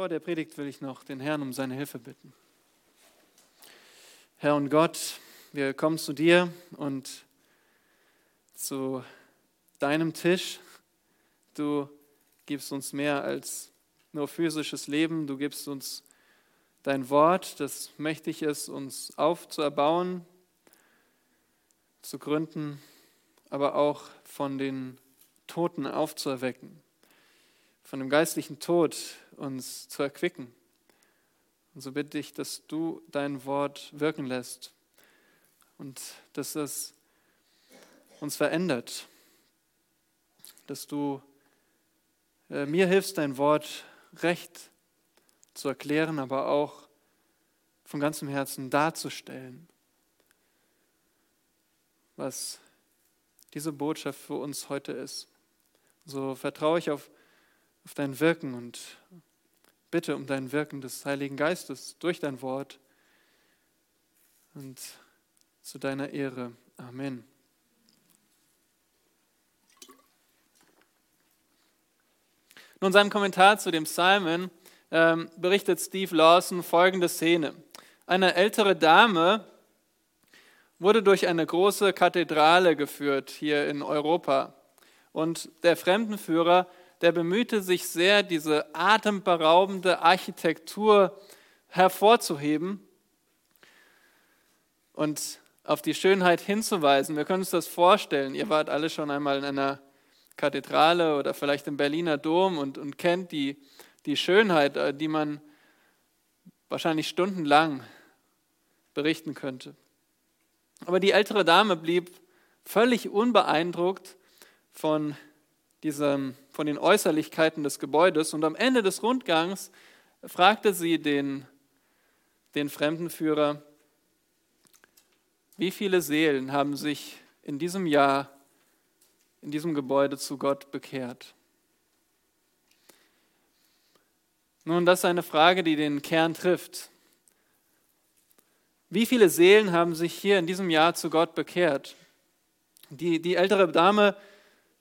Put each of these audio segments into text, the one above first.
Vor der Predigt will ich noch den Herrn um seine Hilfe bitten. Herr und Gott, wir kommen zu dir und zu deinem Tisch. Du gibst uns mehr als nur physisches Leben. Du gibst uns dein Wort, das mächtig ist, uns aufzuerbauen, zu gründen, aber auch von den Toten aufzuerwecken, von dem geistlichen Tod uns zu erquicken. Und so bitte ich, dass du dein Wort wirken lässt und dass es uns verändert, dass du äh, mir hilfst, dein Wort recht zu erklären, aber auch von ganzem Herzen darzustellen, was diese Botschaft für uns heute ist. So vertraue ich auf, auf dein Wirken und bitte um dein Wirken des Heiligen Geistes durch dein Wort und zu deiner Ehre. Amen. Nun, seinem Kommentar zu dem Psalmen ähm, berichtet Steve Lawson folgende Szene. Eine ältere Dame wurde durch eine große Kathedrale geführt hier in Europa. Und der Fremdenführer der bemühte sich sehr, diese atemberaubende Architektur hervorzuheben und auf die Schönheit hinzuweisen. Wir können uns das vorstellen. Ihr wart alle schon einmal in einer Kathedrale oder vielleicht im Berliner Dom und, und kennt die, die Schönheit, äh, die man wahrscheinlich stundenlang berichten könnte. Aber die ältere Dame blieb völlig unbeeindruckt von diesem, von den Äußerlichkeiten des Gebäudes. Und am Ende des Rundgangs fragte sie den, den Fremdenführer, wie viele Seelen haben sich in diesem Jahr in diesem Gebäude zu Gott bekehrt? Nun, das ist eine Frage, die den Kern trifft. Wie viele Seelen haben sich hier in diesem Jahr zu Gott bekehrt? Die, die ältere Dame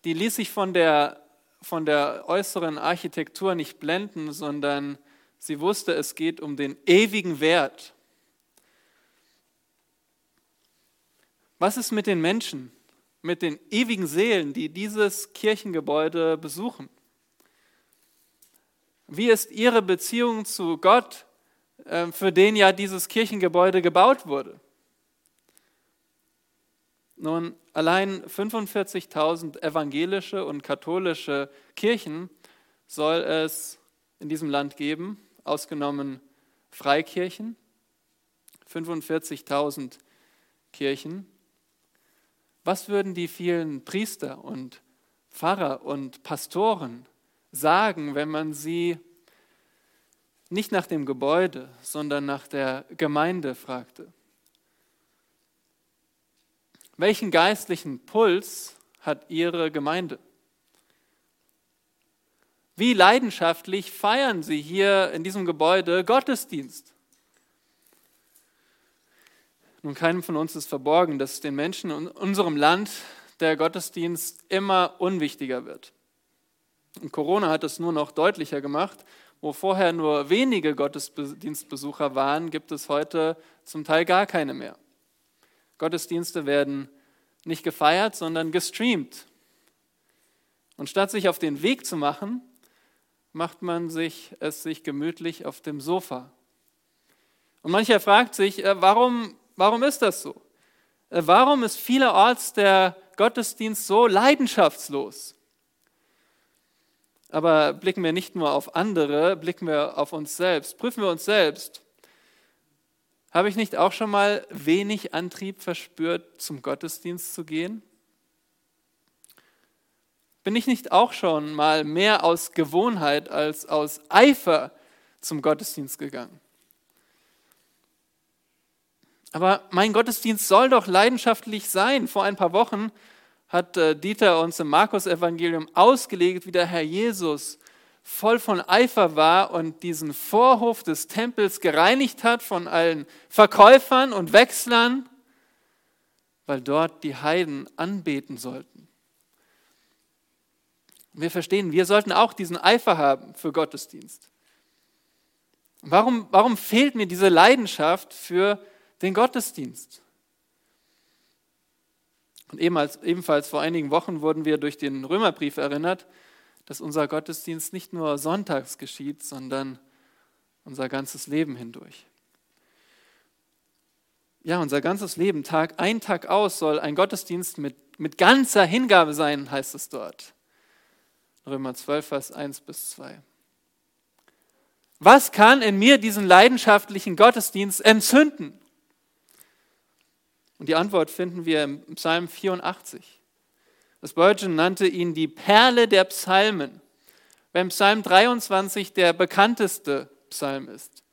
die ließ sich von der, von der äußeren Architektur nicht blenden, sondern sie wusste, es geht um den ewigen Wert. Was ist mit den Menschen, mit den ewigen Seelen, die dieses Kirchengebäude besuchen? Wie ist ihre Beziehung zu Gott, äh, für den ja dieses Kirchengebäude gebaut wurde? Nun, allein 45.000 evangelische und katholische Kirchen soll es in diesem Land geben, ausgenommen Freikirchen. 45.000 Kirchen. Was würden die vielen Priester und Pfarrer und Pastoren sagen, wenn man sie nicht nach dem Gebäude, sondern nach der Gemeinde fragte? Welchen geistlichen Puls hat Ihre Gemeinde? Wie leidenschaftlich feiern Sie hier in diesem Gebäude Gottesdienst? Nun, keinem von uns ist verborgen, dass den Menschen in unserem Land der Gottesdienst immer unwichtiger wird. Und Corona hat es nur noch deutlicher gemacht. Wo vorher nur wenige Gottesdienstbesucher waren, gibt es heute zum Teil gar keine mehr. Gottesdienste werden nicht gefeiert, sondern gestreamt. Und statt sich auf den Weg zu machen, macht man sich es sich gemütlich auf dem Sofa. Und mancher fragt sich, äh, warum, warum ist das so? Äh, warum ist vielerorts der Gottesdienst so leidenschaftslos? Aber blicken wir nicht nur auf andere, blicken wir auf uns selbst, prüfen wir uns selbst. Habe ich nicht auch schon mal wenig Antrieb verspürt, zum Gottesdienst zu gehen? Bin ich nicht auch schon mal mehr aus Gewohnheit als aus Eifer zum Gottesdienst gegangen? Aber mein Gottesdienst soll doch leidenschaftlich sein. Vor ein paar Wochen hat äh, Dieter uns im Markus-Evangelium ausgelegt, wie der Herr Jesus voll von Eifer war und diesen Vorhof des Tempels gereinigt hat von allen Verkäufern und Wechslern, weil dort die Heiden anbeten sollten. Wir verstehen, wir sollten auch diesen Eifer haben für Gottesdienst. Warum, warum fehlt mir diese Leidenschaft für den Gottesdienst? Und ebenfalls vor einigen Wochen wurden wir durch den Römerbrief erinnert, dass unser Gottesdienst nicht nur sonntags geschieht, sondern unser ganzes Leben hindurch. Ja, unser ganzes Leben, Tag ein, Tag aus, soll ein Gottesdienst mit, mit ganzer Hingabe sein, heißt es dort. Römer 12, Vers 1 bis 2. Was kann in mir diesen leidenschaftlichen Gottesdienst entzünden? Und die Antwort finden wir im Psalm 84. Das Spurgeon nannte ihn die Perle der Psalmen, wenn Psalm 23 der bekannteste Psalm ist.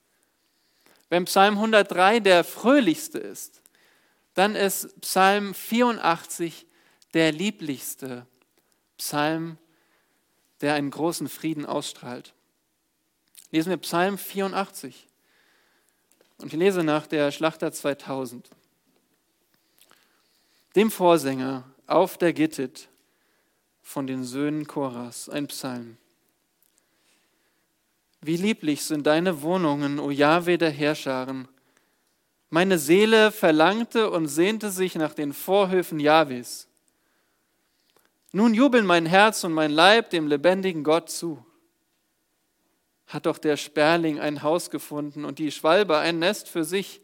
Wenn Psalm 103 der fröhlichste ist, dann ist Psalm 84 der lieblichste Psalm, der einen großen Frieden ausstrahlt. Lesen wir Psalm 84. Und ich lese nach der Schlachter 2000. Dem Vorsänger auf der Gittit von den Söhnen Choras, ein Psalm. Wie lieblich sind deine Wohnungen, o Jahwe der Herrscharen. Meine Seele verlangte und sehnte sich nach den Vorhöfen Jahwes. Nun jubeln mein Herz und mein Leib dem lebendigen Gott zu hat doch der Sperling ein Haus gefunden und die Schwalbe ein Nest für sich,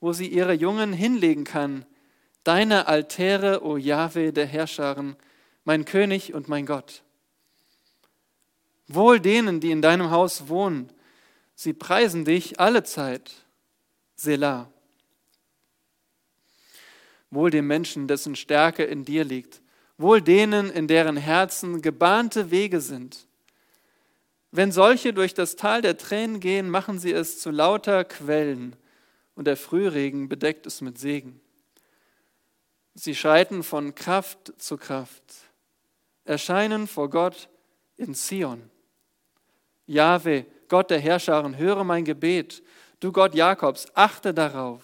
wo sie ihre Jungen hinlegen kann. Deine Altäre, o Jahwe der Herrscharen, mein König und mein Gott. Wohl denen, die in deinem Haus wohnen, sie preisen dich alle Zeit. Selah. Wohl dem Menschen, dessen Stärke in dir liegt, wohl denen, in deren Herzen gebahnte Wege sind. Wenn solche durch das Tal der Tränen gehen, machen sie es zu lauter Quellen und der Frühregen bedeckt es mit Segen. Sie schreiten von Kraft zu Kraft, erscheinen vor Gott in Zion. Jahwe, Gott der Herrscharen, höre mein Gebet. Du Gott Jakobs, achte darauf.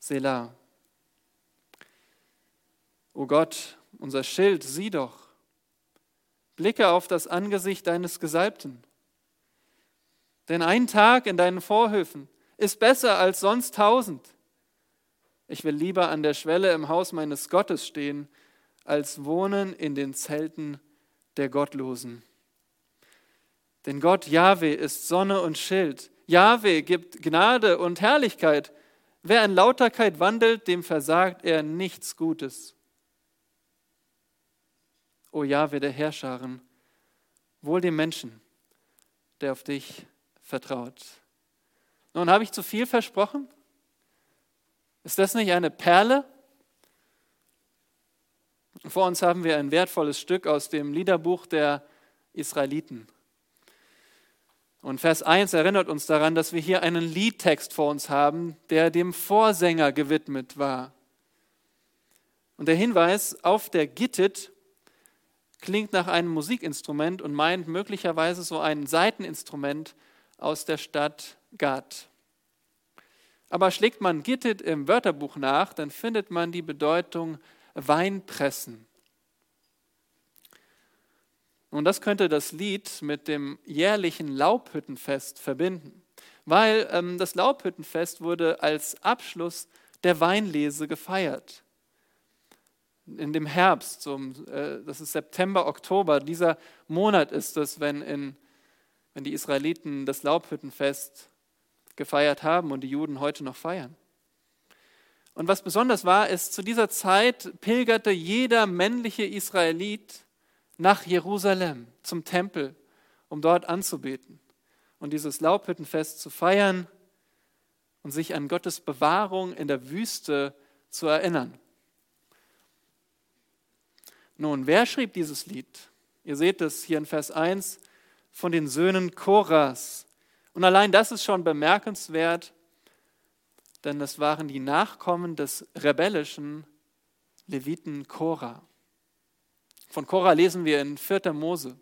Selah. O Gott, unser Schild, sieh doch. Blicke auf das Angesicht deines Gesalbten. Denn ein Tag in deinen Vorhöfen ist besser als sonst tausend. Ich will lieber an der Schwelle im Haus meines Gottes stehen, als wohnen in den Zelten der Gottlosen. Denn Gott Jahwe ist Sonne und Schild. Jahwe gibt Gnade und Herrlichkeit. Wer in Lauterkeit wandelt, dem versagt er nichts Gutes o Jahwe der Herrscharen, wohl dem Menschen, der auf dich vertraut. Nun, habe ich zu viel versprochen? Ist das nicht eine Perle? Vor uns haben wir ein wertvolles Stück aus dem Liederbuch der Israeliten. Und Vers 1 erinnert uns daran, dass wir hier einen Liedtext vor uns haben, der dem Vorsänger gewidmet war. Und der Hinweis auf der Gittit klingt nach einem Musikinstrument und meint möglicherweise so ein Saiteninstrument aus der Stadt Gad. Aber schlägt man Gittit im Wörterbuch nach, dann findet man die Bedeutung Weinpressen. Und das könnte das Lied mit dem jährlichen Laubhüttenfest verbinden, weil ähm, das Laubhüttenfest wurde als Abschluss der Weinlese gefeiert in dem Herbst, so, äh, das ist September, Oktober, dieser Monat ist es, wenn, in, wenn die Israeliten das Laubhüttenfest gefeiert haben und die Juden heute noch feiern. Und was besonders war, ist, zu dieser Zeit pilgerte jeder männliche Israelit nach Jerusalem zum Tempel, um dort anzubeten und dieses Laubhüttenfest zu feiern und sich an Gottes Bewahrung in der Wüste zu erinnern. Nun, wer schrieb dieses Lied? Ihr seht es hier in Vers 1 von den Söhnen Koras. Und allein das ist schon bemerkenswert, denn es waren die Nachkommen des rebellischen Leviten Korah. Von Korah lesen wir in 4. Mose.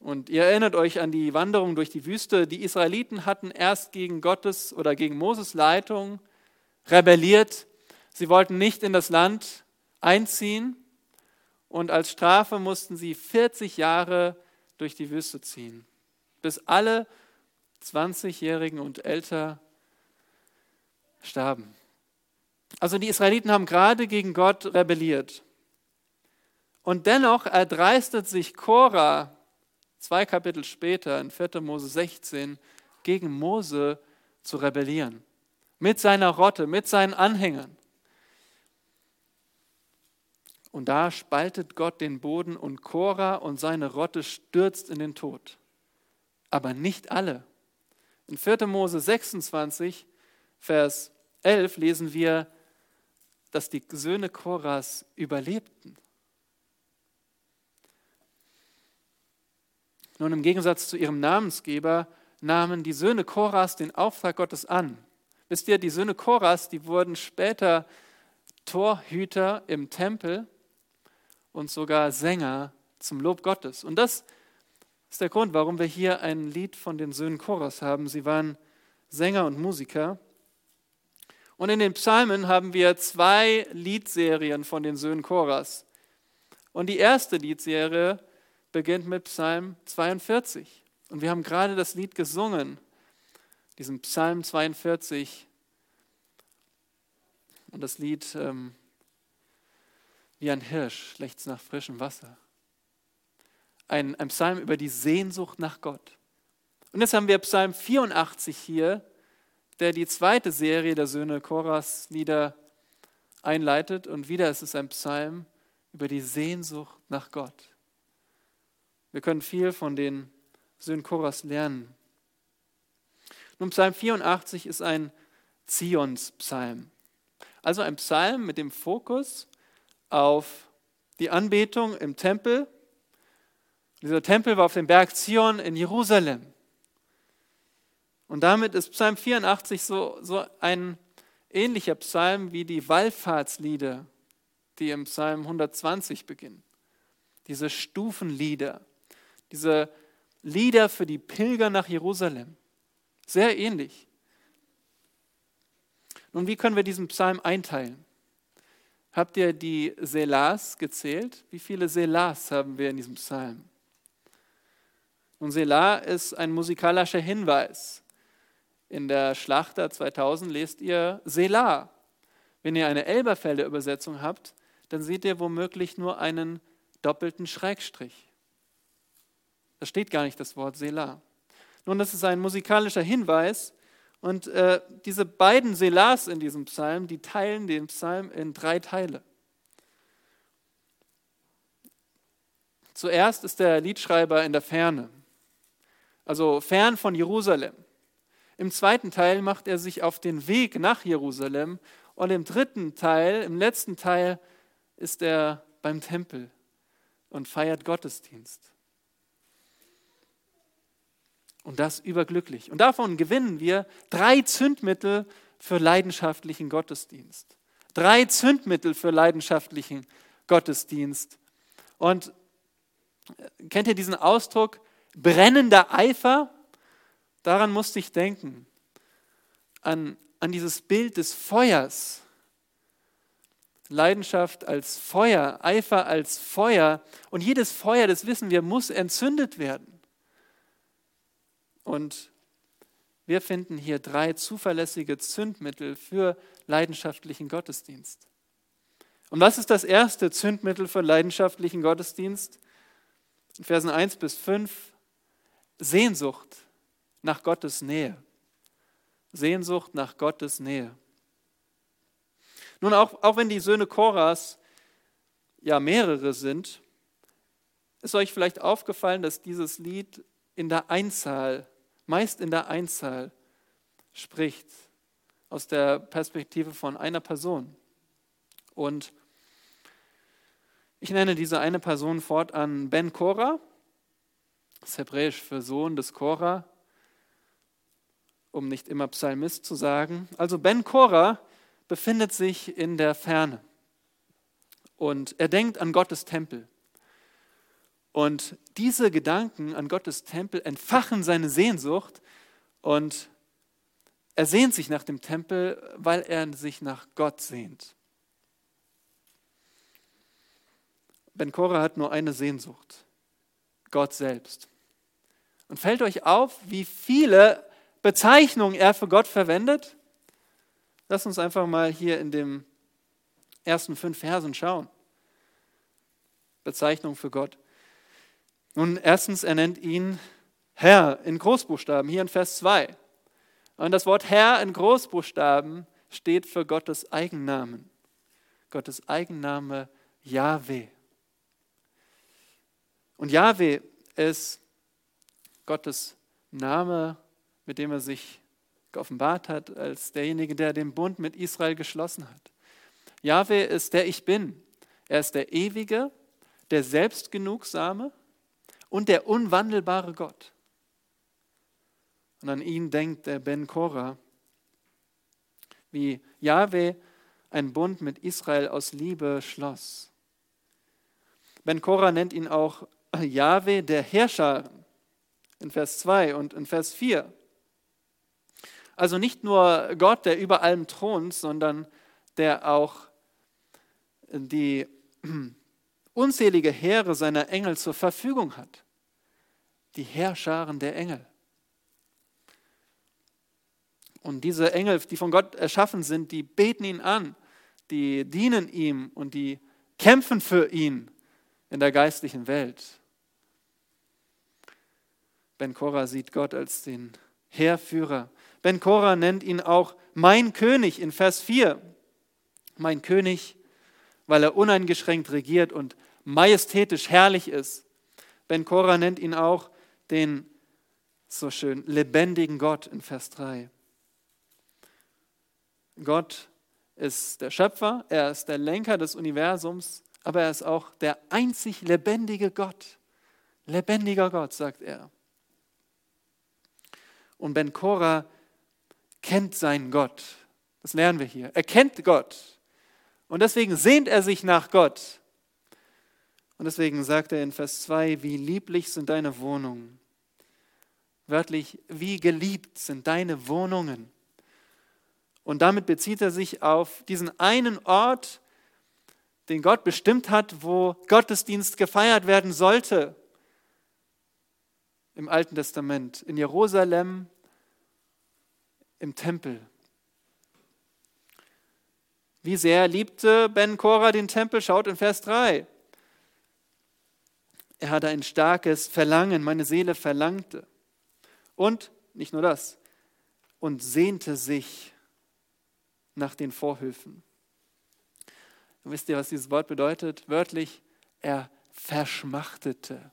Und ihr erinnert euch an die Wanderung durch die Wüste. Die Israeliten hatten erst gegen Gottes oder gegen Moses Leitung rebelliert. Sie wollten nicht in das Land einziehen und als Strafe mussten sie 40 Jahre durch die Wüste ziehen, bis alle 20-Jährigen und älter starben. Also die Israeliten haben gerade gegen Gott rebelliert. Und dennoch erdreistet sich Korah zwei Kapitel später in 4. Mose 16 gegen Mose zu rebellieren. Mit seiner Rotte, mit seinen Anhängern. Und da spaltet Gott den Boden und Korah und seine Rotte stürzt in den Tod. Aber nicht alle. In 4. Mose 26, Vers 11 lesen wir, dass die Söhne Korahs überlebten. Nun, im Gegensatz zu ihrem Namensgeber nahmen die Söhne Korahs den Auftrag Gottes an. Wisst ihr, die Söhne Korahs, die wurden später Torhüter im Tempel und sogar Sänger zum Lob Gottes. Und das ist der Grund, warum wir hier ein Lied von den Söhnen Korahs haben. Sie waren Sänger und Musiker. Und in den Psalmen haben wir zwei Liedserien von den Söhnen Korahs. Und die erste Liedserie beginnt mit Psalm 42. Und wir haben gerade das Lied gesungen, diesen Psalm 42. Und das Lied ähm, wie ein Hirsch schlägt nach frischem Wasser. Ein, ein Psalm über die Sehnsucht nach Gott. Und jetzt haben wir Psalm 84 hier, der die zweite Serie der Söhne Koras Lieder einleitet. Und wieder ist es ein Psalm über die Sehnsucht nach Gott. Wir können viel von den Söhnen Koras lernen. Nun, Psalm 84 ist ein Zions-Psalm. Also ein Psalm mit dem Fokus auf die Anbetung im Tempel. Dieser Tempel war auf dem Berg Zion in Jerusalem. Und damit ist Psalm 84 so, so ein ähnlicher Psalm wie die Wallfahrtslieder, die im Psalm 120 beginnen. Diese Stufenlieder, diese Lieder für die Pilger nach Jerusalem. Sehr ähnlich. Nun, wie können wir diesen Psalm einteilen? Habt ihr die Selahs gezählt? Wie viele Selahs haben wir in diesem Psalm? Nun, Selah ist ein musikalischer Hinweis in der Schlachter 2000 lest ihr Selah. Wenn ihr eine Elberfelder Übersetzung habt, dann seht ihr womöglich nur einen doppelten Schrägstrich. Da steht gar nicht das Wort Selah. Nun, das ist ein musikalischer Hinweis. Und äh, diese beiden Selahs in diesem Psalm, die teilen den Psalm in drei Teile. Zuerst ist der Liedschreiber in der Ferne, also fern von Jerusalem. Im zweiten Teil macht er sich auf den Weg nach Jerusalem und im dritten Teil, im letzten Teil, ist er beim Tempel und feiert Gottesdienst. Und das überglücklich. Und davon gewinnen wir drei Zündmittel für leidenschaftlichen Gottesdienst. Drei Zündmittel für leidenschaftlichen Gottesdienst. Und äh, kennt ihr diesen Ausdruck brennender Eifer? Daran musste ich denken, an, an dieses Bild des Feuers. Leidenschaft als Feuer, Eifer als Feuer. Und jedes Feuer, das wissen wir, muss entzündet werden. Und wir finden hier drei zuverlässige Zündmittel für leidenschaftlichen Gottesdienst. Und was ist das erste Zündmittel für leidenschaftlichen Gottesdienst? In Versen 1 bis 5 Sehnsucht nach Gottes Nähe. Sehnsucht nach Gottes Nähe. Nun, auch, auch wenn die Söhne Koras ja mehrere sind, ist euch vielleicht aufgefallen, dass dieses Lied in der Einzahl, meist in der Einzahl spricht, aus der Perspektive von einer Person. Und ich nenne diese eine Person fortan Ben Korah, das hebräisch für Sohn des Korah um nicht immer Psalmist zu sagen. Also Ben Korah befindet sich in der Ferne und er denkt an Gottes Tempel. Und diese Gedanken an Gottes Tempel entfachen seine Sehnsucht und er sehnt sich nach dem Tempel, weil er sich nach Gott sehnt. Ben Korah hat nur eine Sehnsucht, Gott selbst. Und fällt euch auf, wie viele Bezeichnungen er für Gott verwendet? Lass uns einfach mal hier in den ersten fünf Versen schauen. Bezeichnung für Gott. Nun, erstens, er nennt ihn Herr in Großbuchstaben, hier in Vers 2. Und das Wort Herr in Großbuchstaben steht für Gottes Eigennamen. Gottes Eigenname Yahweh. Und Yahweh ist Gottes Name, mit dem er sich geoffenbart hat, als derjenige, der den Bund mit Israel geschlossen hat. Yahweh ist der Ich Bin. Er ist der ewige, der Selbstgenugsame und der unwandelbare Gott. Und an ihn denkt der Ben Korah, wie Yahweh einen Bund mit Israel aus Liebe schloss. Ben Korah nennt ihn auch Yahweh, der Herrscher, in Vers 2 und in Vers 4. Also nicht nur Gott, der über allem thront, sondern der auch die unzählige Heere seiner Engel zur Verfügung hat. Die Heerscharen der Engel. Und diese Engel, die von Gott erschaffen sind, die beten ihn an, die dienen ihm und die kämpfen für ihn in der geistlichen Welt. Ben Korah sieht Gott als den Heerführer. Ben Korah nennt ihn auch mein König in Vers 4. Mein König, weil er uneingeschränkt regiert und majestätisch herrlich ist. Ben Korah nennt ihn auch den so schön lebendigen Gott in Vers 3. Gott ist der Schöpfer, er ist der Lenker des Universums, aber er ist auch der einzig lebendige Gott. Lebendiger Gott, sagt er. Und Ben Korah kennt seinen Gott. Das lernen wir hier. Er kennt Gott. Und deswegen sehnt er sich nach Gott. Und deswegen sagt er in Vers 2, wie lieblich sind deine Wohnungen. Wörtlich, wie geliebt sind deine Wohnungen. Und damit bezieht er sich auf diesen einen Ort, den Gott bestimmt hat, wo Gottesdienst gefeiert werden sollte. Im Alten Testament, in Jerusalem, im Tempel. Wie sehr liebte Ben Korah den Tempel? Schaut in Vers 3. Er hatte ein starkes Verlangen, meine Seele verlangte. Und nicht nur das, und sehnte sich nach den Vorhöfen. Wisst ihr, was dieses Wort bedeutet? Wörtlich, er verschmachtete.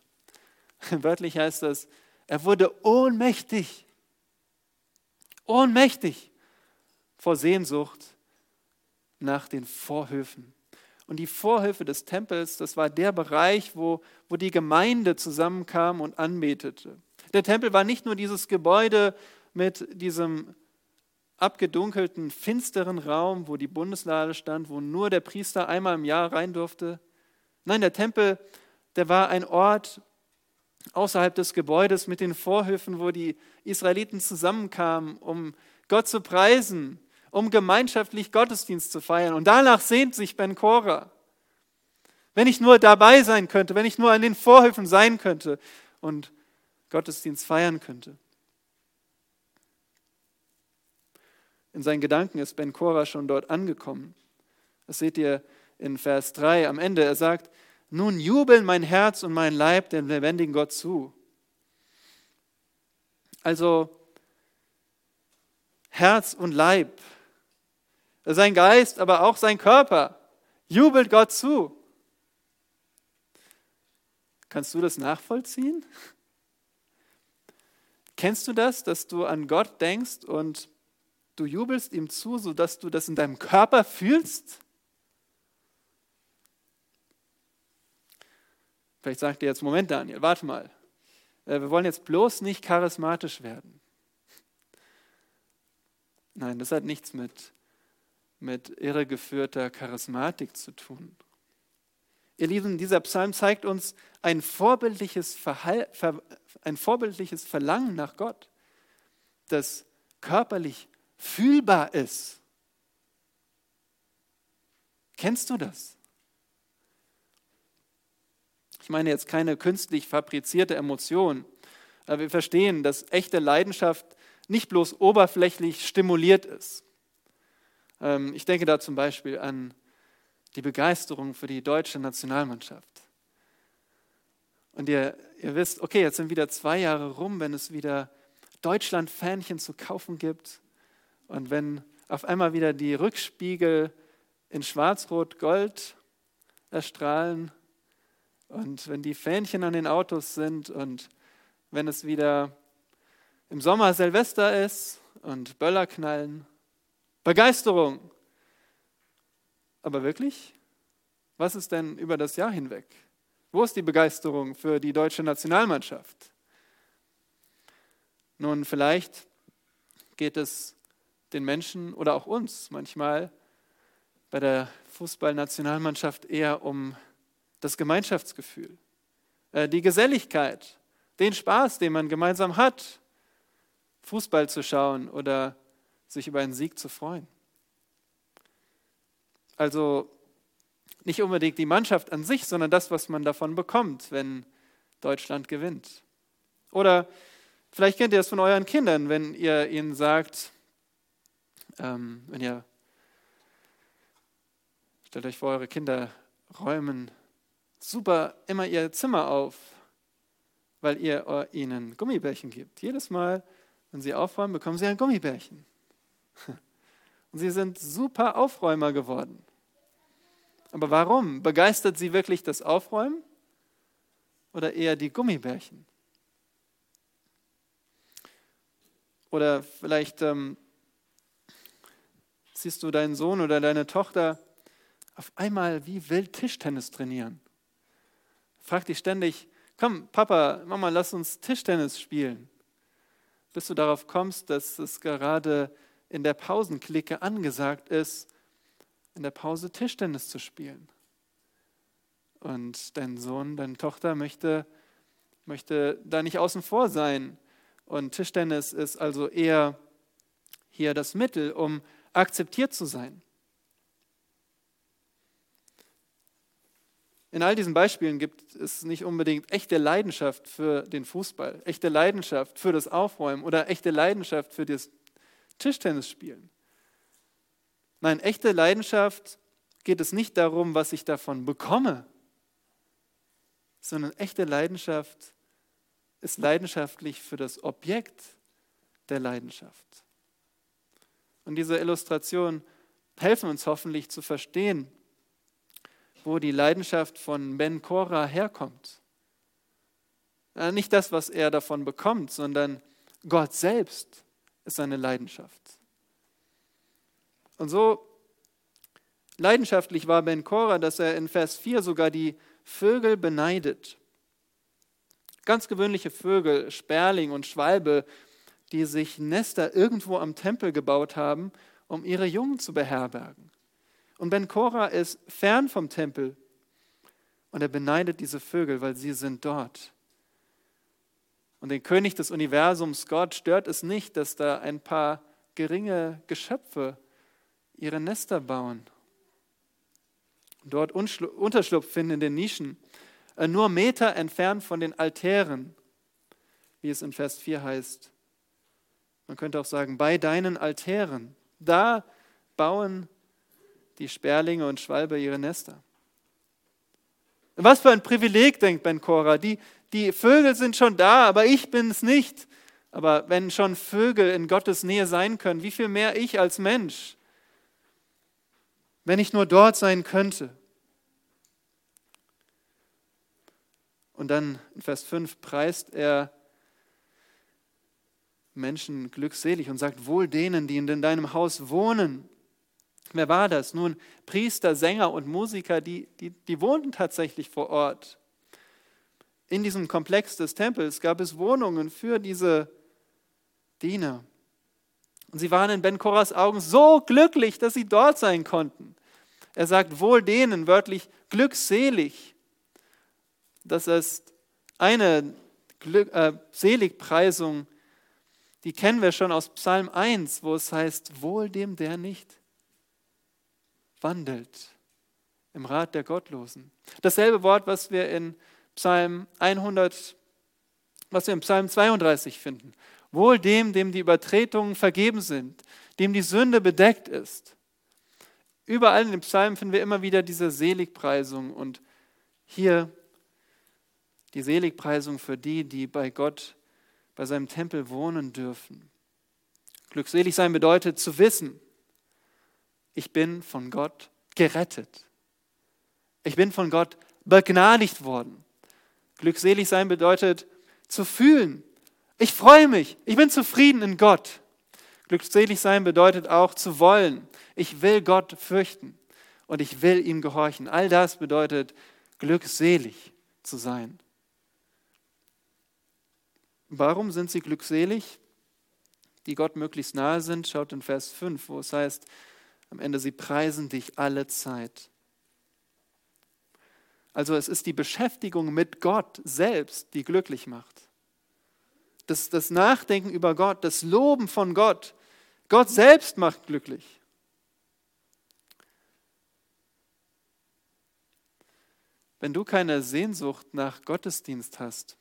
Wörtlich heißt das, er wurde ohnmächtig. Ohnmächtig vor Sehnsucht nach den Vorhöfen. Und die Vorhöfe des Tempels, das war der Bereich, wo, wo die Gemeinde zusammenkam und anbetete. Der Tempel war nicht nur dieses Gebäude mit diesem abgedunkelten, finsteren Raum, wo die Bundeslade stand, wo nur der Priester einmal im Jahr rein durfte. Nein, der Tempel, der war ein Ort außerhalb des Gebäudes mit den Vorhöfen, wo die Israeliten zusammenkamen, um Gott zu preisen, um gemeinschaftlich Gottesdienst zu feiern. Und danach sehnt sich Ben Korah. Wenn ich nur dabei sein könnte, wenn ich nur an den Vorhöfen sein könnte und Gottesdienst feiern könnte. In seinen Gedanken ist Ben Korah schon dort angekommen. Das seht ihr in Vers 3 am Ende. Er sagt, nun jubeln mein Herz und mein Leib dem lebendigen Gott zu. Also Herz und Leib, sein Geist, aber auch sein Körper jubelt Gott zu. Kannst du das nachvollziehen? Kennst du das, dass du an Gott denkst und Du jubelst ihm zu, sodass du das in deinem Körper fühlst? Vielleicht sagt ihr jetzt, Moment Daniel, warte mal. Äh, wir wollen jetzt bloß nicht charismatisch werden. Nein, das hat nichts mit, mit irregeführter Charismatik zu tun. Ihr Lieben, dieser Psalm zeigt uns ein vorbildliches, Verhal ein vorbildliches Verlangen nach Gott, das körperlich fühlbar ist. Kennst du das? Ich meine jetzt keine künstlich fabrizierte Emotion. Aber wir verstehen, dass echte Leidenschaft nicht bloß oberflächlich stimuliert ist. Ähm, ich denke da zum Beispiel an die Begeisterung für die deutsche Nationalmannschaft. Und ihr, ihr wisst, okay, jetzt sind wieder zwei Jahre rum, wenn es wieder Deutschland-Fähnchen zu kaufen gibt und wenn auf einmal wieder die Rückspiegel in Schwarz-Rot-Gold erstrahlen und wenn die Fähnchen an den Autos sind und wenn es wieder im Sommer Silvester ist und Böller knallen. Begeisterung. Aber wirklich? Was ist denn über das Jahr hinweg? Wo ist die Begeisterung für die deutsche Nationalmannschaft? Nun, vielleicht geht es den Menschen oder auch uns manchmal bei der Fußballnationalmannschaft eher um das Gemeinschaftsgefühl, äh, die Geselligkeit, den Spaß, den man gemeinsam hat, Fußball zu schauen oder sich über einen Sieg zu freuen. Also nicht unbedingt die Mannschaft an sich, sondern das, was man davon bekommt, wenn Deutschland gewinnt. Oder vielleicht kennt ihr das von euren Kindern, wenn ihr ihnen sagt, ähm, wenn ihr, stellt euch vor, eure Kinder räumen super immer ihr Zimmer auf, weil ihr ihnen Gummibärchen gibt. Jedes Mal, wenn sie aufräumen, bekommen sie ein Gummibärchen. Und sie sind super Aufräumer geworden. Aber warum? Begeistert sie wirklich das Aufräumen oder eher die Gummibärchen? Oder vielleicht ähm, siehst du deinen Sohn oder deine Tochter auf einmal wie wild Tischtennis trainieren. Frag dich ständig, komm, Papa, Mama, lass uns Tischtennis spielen. Bis du darauf kommst, dass es gerade in der Pausenklicke angesagt ist, in der Pause Tischtennis zu spielen. Und dein Sohn, deine Tochter möchte, möchte da nicht außen vor sein. Und Tischtennis ist also eher hier das Mittel, um akzeptiert zu sein. In all diesen Beispielen gibt es nicht unbedingt echte Leidenschaft für den Fußball, echte Leidenschaft für das Aufräumen oder echte Leidenschaft für das Tischtennisspielen. Nein, echte Leidenschaft geht es nicht darum, was ich davon bekomme, sondern echte Leidenschaft ist leidenschaftlich für das Objekt der Leidenschaft. Und diese Illustrationen helfen uns hoffentlich zu verstehen, wo die Leidenschaft von Ben Korah herkommt. Nicht das, was er davon bekommt, sondern Gott selbst ist seine Leidenschaft. Und so leidenschaftlich war Ben Korah, dass er in Vers 4 sogar die Vögel beneidet. Ganz gewöhnliche Vögel, Sperling und Schwalbe, die sich Nester irgendwo am Tempel gebaut haben, um ihre Jungen zu beherbergen. Und Ben Korah ist fern vom Tempel und er beneidet diese Vögel, weil sie sind dort. Und den König des Universums, Gott, stört es nicht, dass da ein paar geringe Geschöpfe ihre Nester bauen. Dort Unterschlupf finden in den Nischen, äh, nur Meter entfernt von den Altären, wie es in Vers 4 heißt. Man könnte auch sagen, bei deinen Altären. Da bauen die Sperlinge und Schwalbe ihre Nester. Was für ein Privileg, denkt Ben Cora. Die, die Vögel sind schon da, aber ich bin es nicht. Aber wenn schon Vögel in Gottes Nähe sein können, wie viel mehr ich als Mensch, wenn ich nur dort sein könnte. Und dann in Vers 5 preist er Menschen glückselig und sagt, wohl denen, die in deinem Haus wohnen. Wer war das? Nun, Priester, Sänger und Musiker, die, die, die wohnten tatsächlich vor Ort. In diesem Komplex des Tempels gab es Wohnungen für diese Diener. Und sie waren in Ben Koras Augen so glücklich, dass sie dort sein konnten. Er sagt wohl denen, wörtlich glückselig. Das ist eine Glück, äh, Seligpreisung, die kennen wir schon aus Psalm 1, wo es heißt, wohl dem, der nicht wandelt im Rat der Gottlosen. Dasselbe Wort, was wir in Psalm 100, was wir in Psalm 32 finden. Wohl dem, dem die Übertretungen vergeben sind, dem die Sünde bedeckt ist. Überall in den Psalmen finden wir immer wieder diese Seligpreisung und hier die Seligpreisung für die, die bei Gott, bei seinem Tempel wohnen dürfen. Glückselig sein bedeutet zu wissen, ich bin von Gott gerettet. Ich bin von Gott begnadigt worden. Glückselig sein bedeutet zu fühlen, ich freue mich, ich bin zufrieden in Gott. Glückselig sein bedeutet auch zu wollen. Ich will Gott fürchten und ich will ihm gehorchen. All das bedeutet glückselig zu sein. Warum sind sie glückselig? Die Gott möglichst nahe sind, schaut in Vers 5, wo es heißt, am Ende, sie preisen dich alle Zeit. Also es ist die Beschäftigung mit Gott selbst, die glücklich macht das, das Nachdenken über Gott, das Loben von Gott. Gott selbst macht glücklich. Wenn du keine Sehnsucht nach Gottesdienst hast,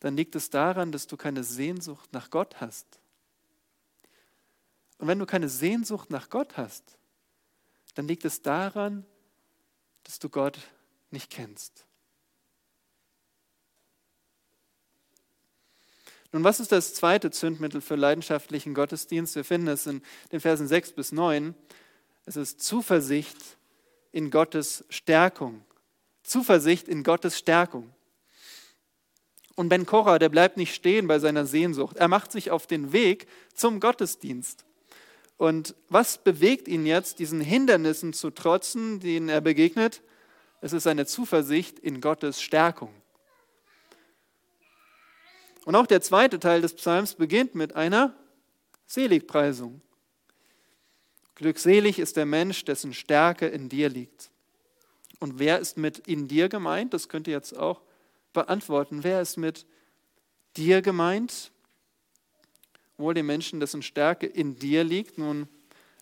dann liegt es daran, dass du keine Sehnsucht nach Gott hast. Und wenn du keine Sehnsucht nach Gott hast, dann liegt es daran, dass du Gott nicht kennst. Nun, was ist das zweite Zündmittel für leidenschaftlichen Gottesdienst? Wir finden es in den Versen 6 bis 9. Es ist Zuversicht in Gottes Stärkung. Zuversicht in Gottes Stärkung. Und Ben Korah, der bleibt nicht stehen bei seiner Sehnsucht. Er macht sich auf den Weg zum Gottesdienst. Und was bewegt ihn jetzt, diesen Hindernissen zu trotzen, denen er begegnet? Es ist seine Zuversicht in Gottes Stärkung. Und auch der zweite Teil des Psalms beginnt mit einer Seligpreisung. Glückselig ist der Mensch, dessen Stärke in dir liegt. Und wer ist mit in dir gemeint? Das könnt ihr jetzt auch beantworten. Wer ist mit dir gemeint? Wohl dem Menschen, dessen Stärke in dir liegt. Nun,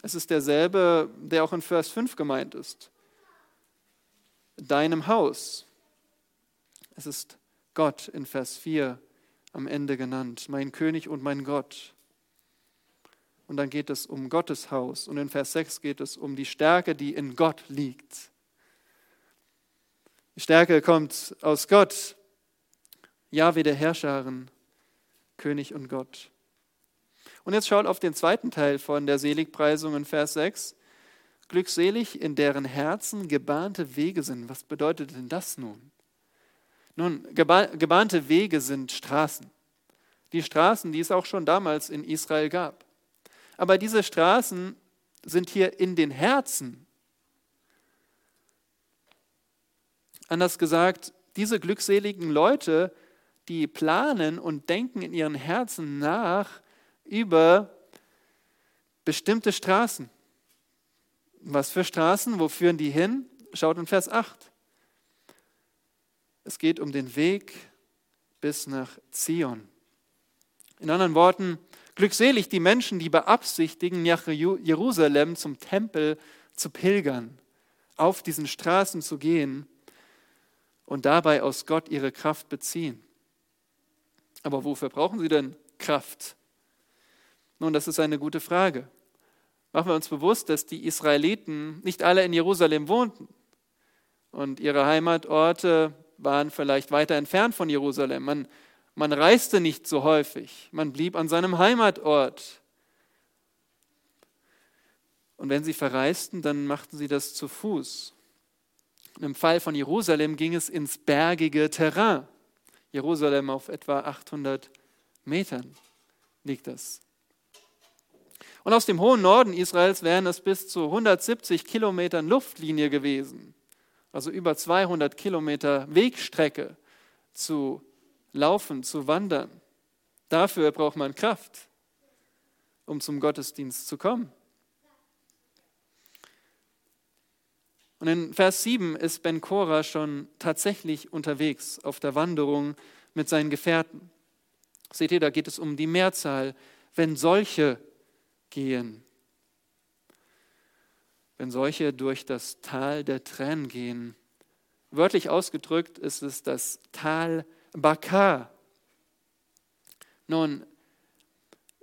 es ist derselbe, der auch in Vers 5 gemeint ist. Deinem Haus. Es ist Gott in Vers 4 am Ende genannt, mein König und mein Gott. Und dann geht es um Gottes Haus. Und in Vers 6 geht es um die Stärke, die in Gott liegt. Die Stärke kommt aus Gott, Jahwe der Herrscherin, König und Gott. Und jetzt schaut auf den zweiten Teil von der Seligpreisung in Vers 6. Glückselig, in deren Herzen gebahnte Wege sind. Was bedeutet denn das nun? Nun, gebahnte Wege sind Straßen. Die Straßen, die es auch schon damals in Israel gab. Aber diese Straßen sind hier in den Herzen. Anders gesagt, diese glückseligen Leute, die planen und denken in ihren Herzen nach über bestimmte Straßen. Was für Straßen? Wo führen die hin? Schaut in Vers 8. Es geht um den Weg bis nach Zion. In anderen Worten, glückselig die Menschen, die beabsichtigen, nach Jerusalem zum Tempel zu pilgern, auf diesen Straßen zu gehen und dabei aus Gott ihre Kraft beziehen. Aber wofür brauchen sie denn Kraft? Nun, das ist eine gute Frage. Machen wir uns bewusst, dass die Israeliten nicht alle in Jerusalem wohnten und ihre Heimatorte waren vielleicht weiter entfernt von Jerusalem. Man, man reiste nicht so häufig. Man blieb an seinem Heimatort. Und wenn sie verreisten, dann machten sie das zu Fuß. Im Fall von Jerusalem ging es ins bergige Terrain. Jerusalem auf etwa 800 Metern liegt das. Und aus dem hohen Norden Israels wären es bis zu 170 Kilometern Luftlinie gewesen also über 200 Kilometer Wegstrecke zu laufen, zu wandern. Dafür braucht man Kraft, um zum Gottesdienst zu kommen. Und in Vers 7 ist Ben Korah schon tatsächlich unterwegs auf der Wanderung mit seinen Gefährten. Seht ihr, da geht es um die Mehrzahl, wenn solche gehen wenn solche durch das Tal der Tränen gehen. Wörtlich ausgedrückt ist es das Tal Bakar. Nun,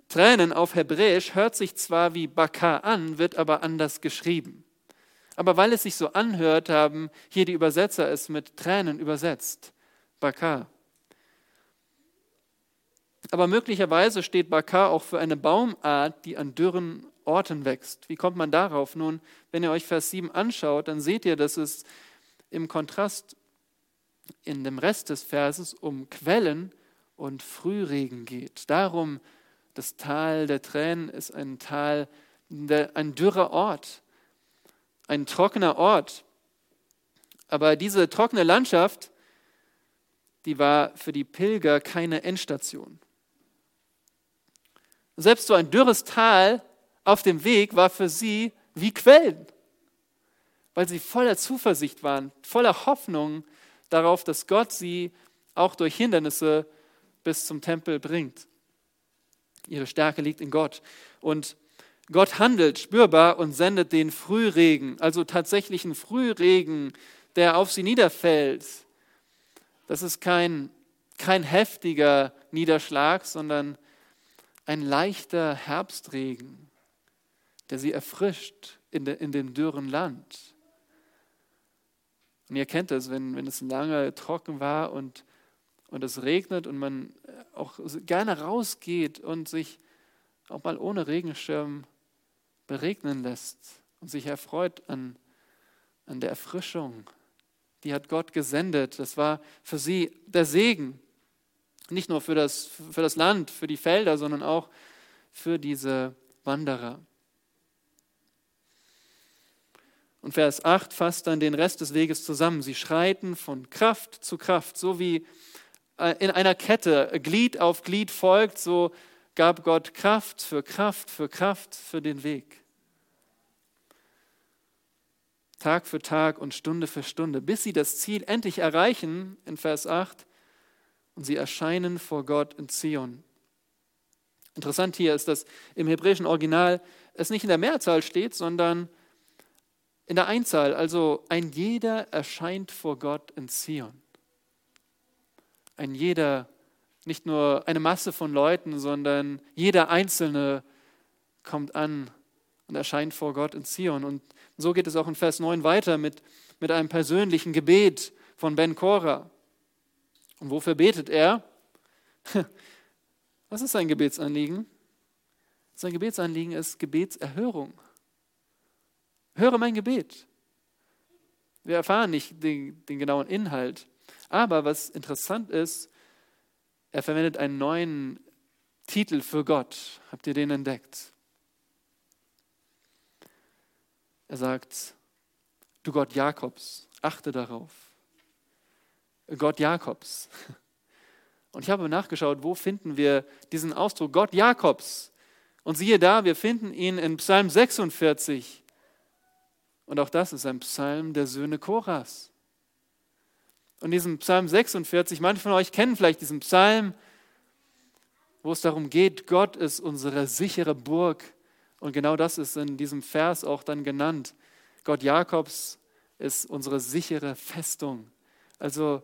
Tränen auf Hebräisch hört sich zwar wie Baka an, wird aber anders geschrieben. Aber weil es sich so anhört, haben hier die Übersetzer es mit Tränen übersetzt. Baka. Aber möglicherweise steht Baka auch für eine Baumart, die an dürren Orten wächst. Wie kommt man darauf? Nun, wenn ihr euch Vers 7 anschaut, dann seht ihr, dass es im Kontrast in dem Rest des Verses um Quellen und Frühregen geht. Darum, das Tal der Tränen ist ein Tal, ein dürrer Ort, ein trockener Ort. Aber diese trockene Landschaft, die war für die Pilger keine Endstation. Selbst so ein dürres Tal auf dem Weg war für sie wie Quellen, weil sie voller Zuversicht waren, voller Hoffnung darauf, dass Gott sie auch durch Hindernisse bis zum Tempel bringt. Ihre Stärke liegt in Gott. Und Gott handelt spürbar und sendet den Frühregen, also tatsächlichen Frühregen, der auf sie niederfällt. Das ist kein, kein heftiger Niederschlag, sondern ein leichter Herbstregen, der sie erfrischt in, de, in dem dürren Land. Und ihr kennt das, wenn, wenn es lange trocken war und, und es regnet und man auch gerne rausgeht und sich auch mal ohne Regenschirm beregnen lässt und sich erfreut an, an der Erfrischung. Die hat Gott gesendet. Das war für sie der Segen. Nicht nur für das, für das Land, für die Felder, sondern auch für diese Wanderer. Und Vers 8 fasst dann den Rest des Weges zusammen. Sie schreiten von Kraft zu Kraft, so wie äh, in einer Kette Glied auf Glied folgt, so gab Gott Kraft für Kraft für Kraft für den Weg. Tag für Tag und Stunde für Stunde, bis sie das Ziel endlich erreichen, in Vers 8, und sie erscheinen vor Gott in Zion. Interessant hier ist, dass im hebräischen Original es nicht in der Mehrzahl steht, sondern in der Einzahl. Also ein jeder erscheint vor Gott in Zion. Ein jeder, nicht nur eine Masse von Leuten, sondern jeder Einzelne kommt an und erscheint vor Gott in Zion. Und so geht es auch in Vers 9 weiter mit, mit einem persönlichen Gebet von Ben Korah. Und wofür betet er? Was ist sein Gebetsanliegen? Sein Gebetsanliegen ist Gebetserhörung. Höre mein Gebet. Wir erfahren nicht den, den genauen Inhalt. Aber was interessant ist, er verwendet einen neuen Titel für Gott. Habt ihr den entdeckt? Er sagt, du Gott Jakobs, achte darauf. Gott Jakobs. Und ich habe nachgeschaut, wo finden wir diesen Ausdruck Gott Jakobs? Und siehe da, wir finden ihn in Psalm 46. Und auch das ist ein Psalm der Söhne Koras. Und diesen Psalm 46, manche von euch kennen vielleicht diesen Psalm, wo es darum geht, Gott ist unsere sichere Burg. Und genau das ist in diesem Vers auch dann genannt. Gott Jakobs ist unsere sichere Festung. Also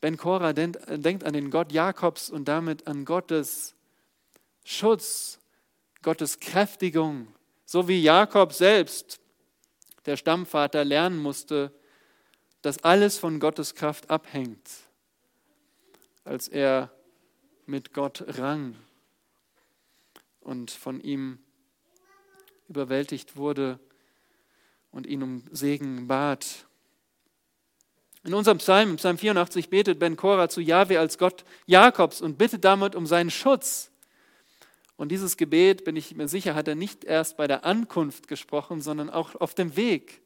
Ben Korah denkt an den Gott Jakobs und damit an Gottes Schutz, Gottes Kräftigung, so wie Jakob selbst, der Stammvater, lernen musste, dass alles von Gottes Kraft abhängt, als er mit Gott rang und von ihm überwältigt wurde und ihn um Segen bat. In unserem Psalm, Psalm 84, betet Ben Korah zu Jahwe als Gott Jakobs und bittet damit um seinen Schutz. Und dieses Gebet, bin ich mir sicher, hat er nicht erst bei der Ankunft gesprochen, sondern auch auf dem Weg.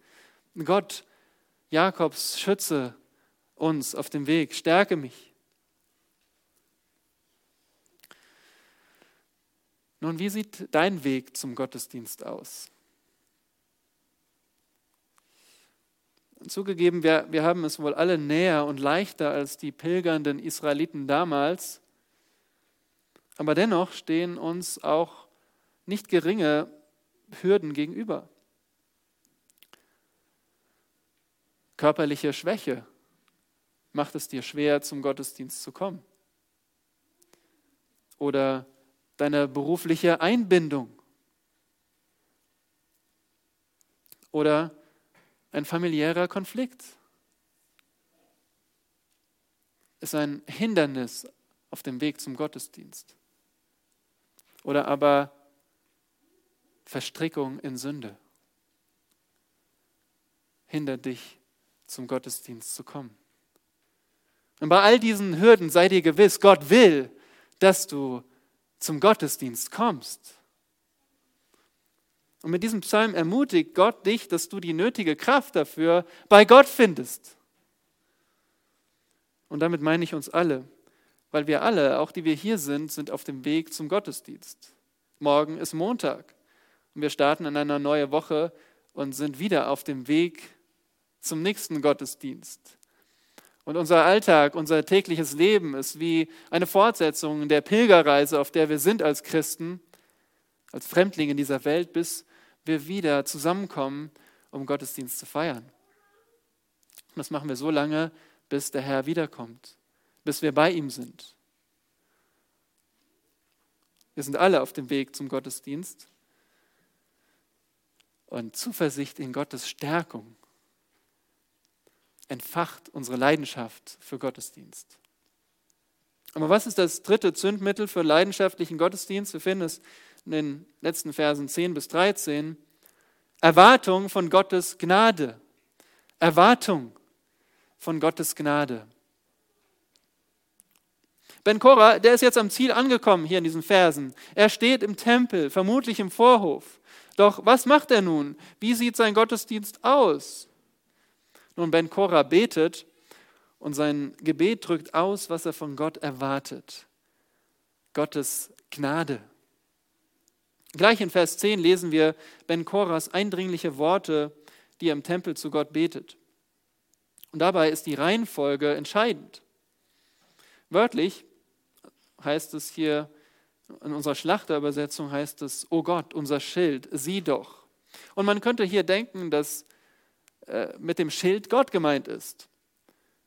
Gott, Jakobs, schütze uns auf dem Weg, stärke mich. Nun, wie sieht dein Weg zum Gottesdienst aus? Zugegeben, wir, wir haben es wohl alle näher und leichter als die pilgernden Israeliten damals. Aber dennoch stehen uns auch nicht geringe Hürden gegenüber. Körperliche Schwäche macht es dir schwer, zum Gottesdienst zu kommen. oder deine berufliche Einbindung oder ein familiärer Konflikt. Ist ein Hindernis auf dem Weg zum Gottesdienst. Oder aber Verstrickung in Sünde hindert dich, zum Gottesdienst zu kommen. Und bei all diesen Hürden sei dir gewiss, Gott will, dass du zum Gottesdienst kommst. Und mit diesem Psalm ermutigt Gott dich, dass du die nötige Kraft dafür bei Gott findest. Und damit meine ich uns alle, weil wir alle, auch die wir hier sind, sind auf dem Weg zum Gottesdienst. Morgen ist Montag und wir starten in eine neue Woche und sind wieder auf dem Weg zum nächsten Gottesdienst. Und unser Alltag, unser tägliches Leben ist wie eine Fortsetzung der Pilgerreise, auf der wir sind als Christen, als Fremdlinge in dieser Welt, bis wir wieder zusammenkommen, um Gottesdienst zu feiern. Und das machen wir so lange, bis der Herr wiederkommt, bis wir bei ihm sind. Wir sind alle auf dem Weg zum Gottesdienst. Und Zuversicht in Gottes Stärkung entfacht unsere Leidenschaft für Gottesdienst. Aber was ist das dritte Zündmittel für leidenschaftlichen Gottesdienst? Wir finden es in den letzten Versen 10 bis 13. Erwartung von Gottes Gnade. Erwartung von Gottes Gnade. Ben Korah, der ist jetzt am Ziel angekommen hier in diesen Versen. Er steht im Tempel, vermutlich im Vorhof. Doch was macht er nun? Wie sieht sein Gottesdienst aus? Nun, Ben Korah betet und sein Gebet drückt aus, was er von Gott erwartet. Gottes Gnade. Gleich in Vers 10 lesen wir Ben Korahs eindringliche Worte, die er im Tempel zu Gott betet. Und dabei ist die Reihenfolge entscheidend. Wörtlich heißt es hier, in unserer Schlachterübersetzung heißt es, O Gott, unser Schild, sieh doch. Und man könnte hier denken, dass äh, mit dem Schild Gott gemeint ist.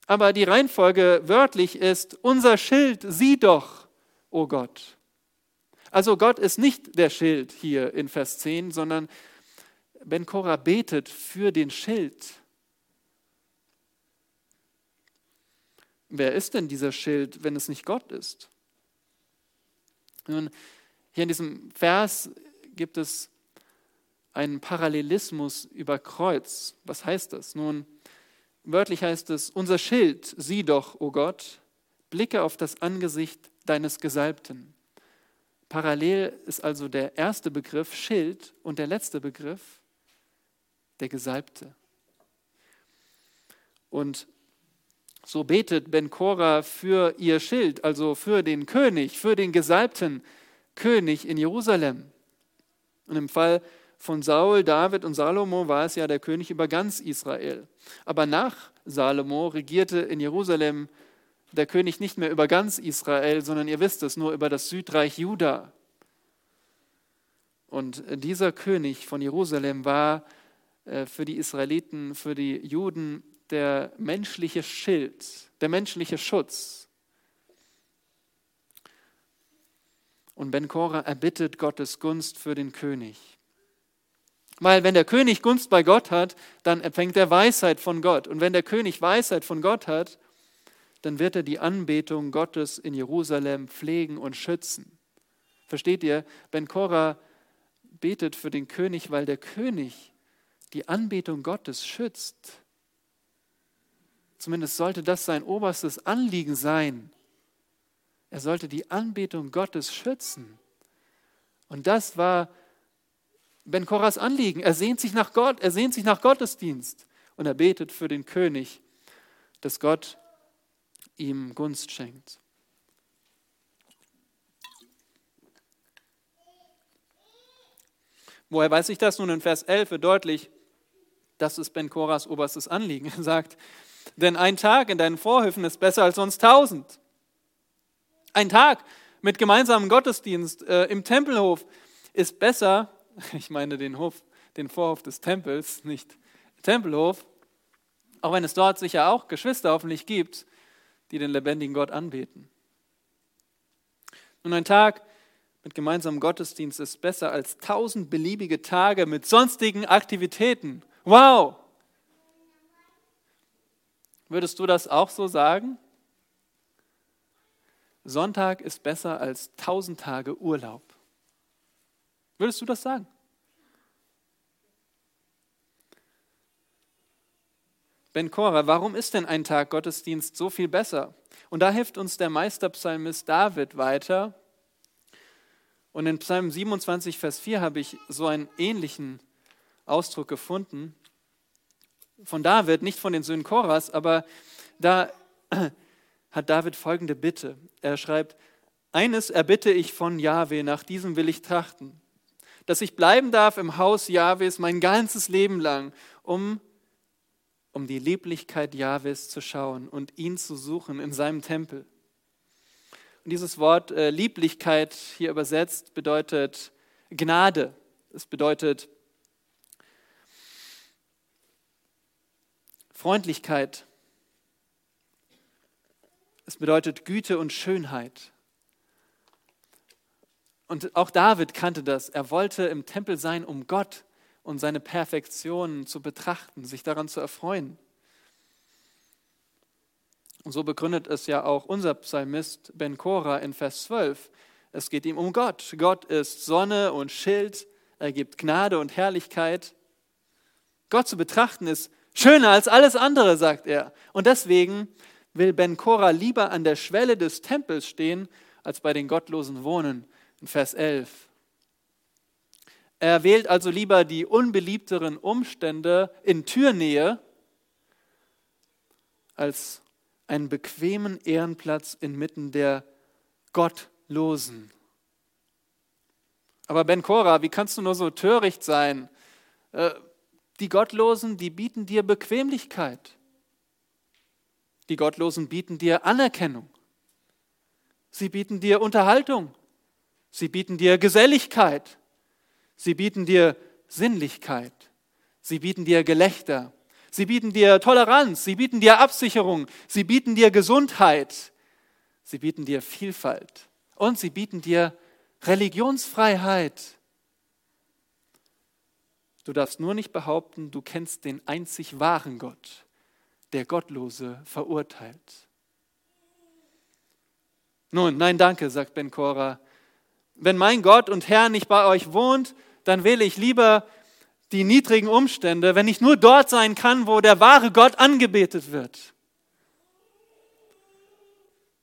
Aber die Reihenfolge wörtlich ist, unser Schild, sieh doch, o Gott. Also Gott ist nicht der Schild hier in Vers 10, sondern Ben Korah betet für den Schild. Wer ist denn dieser Schild, wenn es nicht Gott ist? Nun, hier in diesem Vers gibt es einen Parallelismus über Kreuz. Was heißt das? Nun, wörtlich heißt es, unser Schild, sieh doch, o oh Gott, blicke auf das Angesicht deines Gesalbten. Parallel ist also der erste Begriff Schild und der letzte Begriff der Gesalbte. Und so betet Ben Korah für ihr Schild, also für den König, für den gesalbten König in Jerusalem. Und im Fall von Saul, David und Salomo war es ja der König über ganz Israel. Aber nach Salomo regierte in Jerusalem der König nicht mehr über ganz Israel, sondern ihr wisst es, nur über das Südreich Juda. Und dieser König von Jerusalem war äh, für die Israeliten, für die Juden der menschliche Schild, der menschliche Schutz. Und Ben Korah erbittet Gottes Gunst für den König. Weil wenn der König Gunst bei Gott hat, dann empfängt er Weisheit von Gott. Und wenn der König Weisheit von Gott hat, dann wird er die Anbetung Gottes in Jerusalem pflegen und schützen. Versteht ihr? Ben Korah betet für den König, weil der König die Anbetung Gottes schützt. Zumindest sollte das sein oberstes Anliegen sein. Er sollte die Anbetung Gottes schützen. Und das war Ben Korras Anliegen. Er sehnt sich nach Gott, er sehnt sich nach Gottesdienst und er betet für den König, dass Gott ihm Gunst schenkt. Woher weiß ich das? Nun in Vers 11 wird deutlich, das ist Ben Koras oberstes Anliegen. Er sagt, denn ein Tag in deinen Vorhöfen ist besser als sonst tausend. Ein Tag mit gemeinsamem Gottesdienst äh, im Tempelhof ist besser ich meine den Hof, den Vorhof des Tempels, nicht Tempelhof, auch wenn es dort sicher auch Geschwister hoffentlich gibt, die den lebendigen Gott anbeten. Und ein Tag mit gemeinsamem Gottesdienst ist besser als tausend beliebige Tage mit sonstigen Aktivitäten. Wow! Würdest du das auch so sagen? Sonntag ist besser als tausend Tage Urlaub. Würdest du das sagen? Ben Cora, warum ist denn ein Tag Gottesdienst so viel besser? Und da hilft uns der Meisterpsalmist David weiter. Und in Psalm 27, Vers 4 habe ich so einen ähnlichen Ausdruck gefunden. Von David, nicht von den Söhnen Koras, aber da hat David folgende Bitte. Er schreibt, eines erbitte ich von Jahwe, nach diesem will ich trachten, dass ich bleiben darf im Haus Jahwes mein ganzes Leben lang, um um die Lieblichkeit Jahwes zu schauen und ihn zu suchen in seinem Tempel. Und dieses Wort äh, Lieblichkeit hier übersetzt bedeutet Gnade. Es bedeutet Freundlichkeit. Es bedeutet Güte und Schönheit. Und auch David kannte das. Er wollte im Tempel sein, um Gott und seine Perfektion zu betrachten, sich daran zu erfreuen. Und so begründet es ja auch unser Psalmist Ben Cora in Vers 12. Es geht ihm um Gott. Gott ist Sonne und Schild. Er gibt Gnade und Herrlichkeit. Gott zu betrachten ist schöner als alles andere, sagt er. Und deswegen will Ben Cora lieber an der Schwelle des Tempels stehen, als bei den Gottlosen wohnen. In Vers 11. Er wählt also lieber die unbeliebteren Umstände in Türnähe als einen bequemen Ehrenplatz inmitten der Gottlosen. Aber Ben Cora, wie kannst du nur so töricht sein? Äh, die Gottlosen, die bieten dir Bequemlichkeit. Die Gottlosen bieten dir Anerkennung. Sie bieten dir Unterhaltung. Sie bieten dir Geselligkeit. Sie bieten dir Sinnlichkeit. Sie bieten dir Gelächter. Sie bieten dir Toleranz. Sie bieten dir Absicherung. Sie bieten dir Gesundheit. Sie bieten dir Vielfalt. Und sie bieten dir Religionsfreiheit. Du darfst nur nicht behaupten, du kennst den einzig wahren Gott, der Gottlose verurteilt. Nun, nein, danke, sagt Ben Cora. Wenn mein Gott und Herr nicht bei euch wohnt, dann wähle ich lieber die niedrigen Umstände, wenn ich nur dort sein kann, wo der wahre Gott angebetet wird.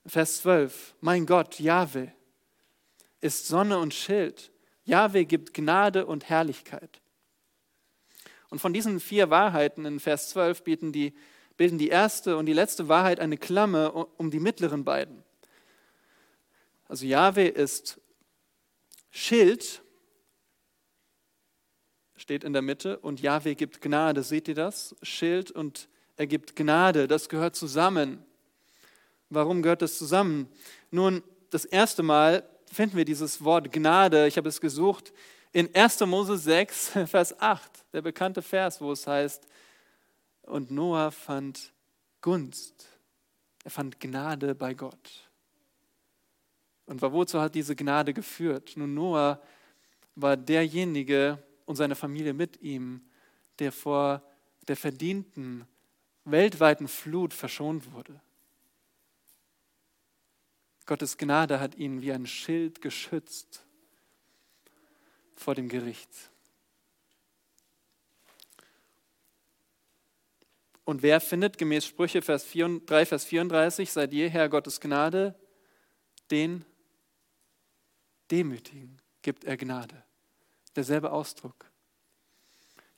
Vers 12, mein Gott, Jahwe, ist Sonne und Schild. Jahwe gibt Gnade und Herrlichkeit. Und von diesen vier Wahrheiten in Vers 12 bilden die, bilden die erste und die letzte Wahrheit eine Klammer um die mittleren beiden. Also Jahwe ist Schild steht in der Mitte und Jahwe gibt Gnade. Seht ihr das? Schild und er gibt Gnade. Das gehört zusammen. Warum gehört das zusammen? Nun, das erste Mal finden wir dieses Wort Gnade. Ich habe es gesucht in 1. Mose 6, Vers 8, der bekannte Vers, wo es heißt, und Noah fand Gunst. Er fand Gnade bei Gott. Und wozu hat diese Gnade geführt? Nun, Noah war derjenige, und seine Familie mit ihm, der vor der verdienten weltweiten Flut verschont wurde. Gottes Gnade hat ihn wie ein Schild geschützt vor dem Gericht. Und wer findet gemäß Sprüche Vers 4, 3, Vers 34, seit jeher Gottes Gnade, den Demütigen gibt er Gnade derselbe Ausdruck.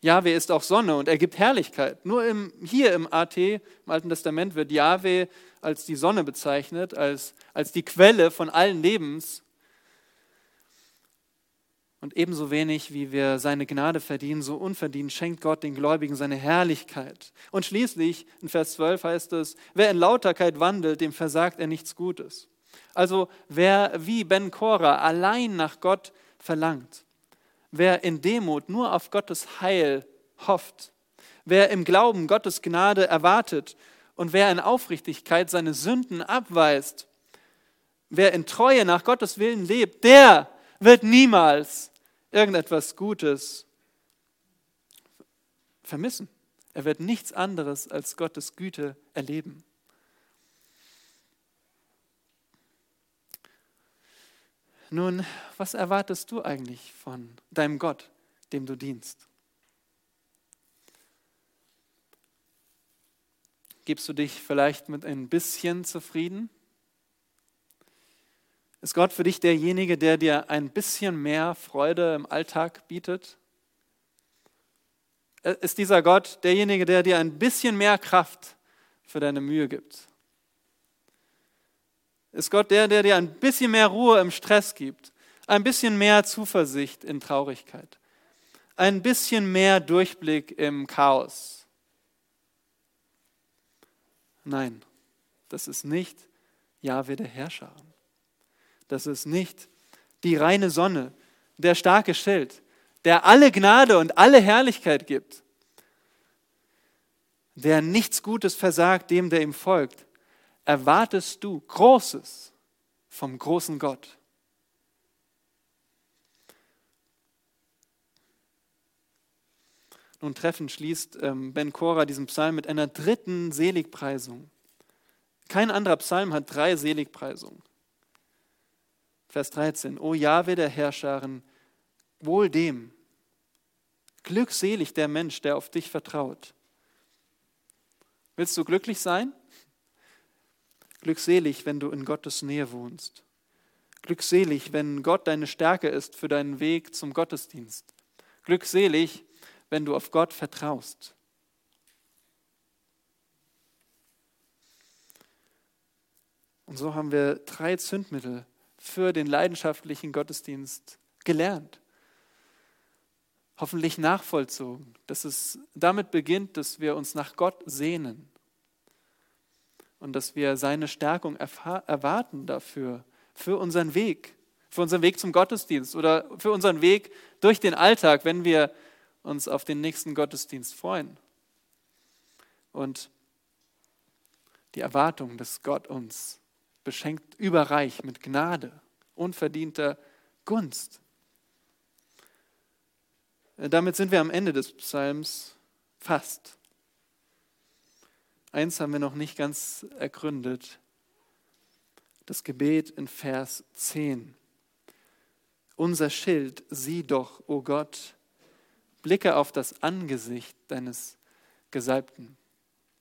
Jahwe ist auch Sonne und er gibt Herrlichkeit. Nur im, hier im AT, im Alten Testament, wird Jahwe als die Sonne bezeichnet, als, als die Quelle von allen Lebens. Und ebenso wenig, wie wir seine Gnade verdienen, so unverdient schenkt Gott den Gläubigen seine Herrlichkeit. Und schließlich, in Vers 12 heißt es, wer in Lauterkeit wandelt, dem versagt er nichts Gutes. Also wer wie Ben Cora allein nach Gott verlangt, Wer in Demut nur auf Gottes Heil hofft, wer im Glauben Gottes Gnade erwartet und wer in Aufrichtigkeit seine Sünden abweist, wer in Treue nach Gottes Willen lebt, der wird niemals irgendetwas Gutes vermissen. Er wird nichts anderes als Gottes Güte erleben. Nun, was erwartest du eigentlich von deinem Gott, dem du dienst? Gibst du dich vielleicht mit ein bisschen zufrieden? Ist Gott für dich derjenige, der dir ein bisschen mehr Freude im Alltag bietet? Ist dieser Gott derjenige, der dir ein bisschen mehr Kraft für deine Mühe gibt? Ist Gott der, der dir ein bisschen mehr Ruhe im Stress gibt, ein bisschen mehr Zuversicht in Traurigkeit, ein bisschen mehr Durchblick im Chaos? Nein, das ist nicht Jahwe der Herrscher. Das ist nicht die reine Sonne, der starke Schild, der alle Gnade und alle Herrlichkeit gibt, der nichts Gutes versagt dem, der ihm folgt, erwartest du Großes vom großen Gott. Nun treffend schließt ähm, Ben Kora diesen Psalm mit einer dritten Seligpreisung. Kein anderer Psalm hat drei Seligpreisungen. Vers 13. O Jahwe der Herrscharen, wohl dem, glückselig der Mensch, der auf dich vertraut. Willst du glücklich sein? Glückselig, wenn du in Gottes Nähe wohnst. Glückselig, wenn Gott deine Stärke ist für deinen Weg zum Gottesdienst. Glückselig, wenn du auf Gott vertraust. Und so haben wir drei Zündmittel für den leidenschaftlichen Gottesdienst gelernt. Hoffentlich nachvollzogen, dass es damit beginnt, dass wir uns nach Gott sehnen und dass wir seine Stärkung erwarten dafür, für unseren Weg, für unseren Weg zum Gottesdienst oder für unseren Weg durch den Alltag, wenn wir uns auf den nächsten Gottesdienst freuen. Und die Erwartung, dass Gott uns beschenkt überreich mit Gnade, unverdienter Gunst. Damit sind wir am Ende des Psalms fast. Eins haben wir noch nicht ganz ergründet. Das Gebet in Vers 10. Unser Schild, sieh doch, o oh Gott, blicke auf das Angesicht deines Gesalbten.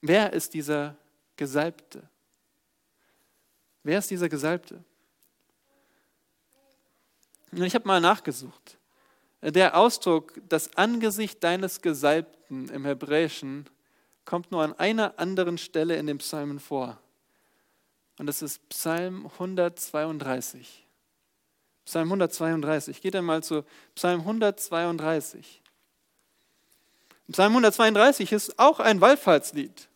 Wer ist dieser Gesalbte? Wer ist dieser Gesalbte? Ich habe mal nachgesucht. Der Ausdruck, das Angesicht deines Gesalbten im Hebräischen, kommt nur an einer anderen Stelle in den Psalmen vor. Und das ist Psalm 132. Psalm 132. Geht einmal zu Psalm 132. Psalm 132 ist auch ein Wallfahrtslied.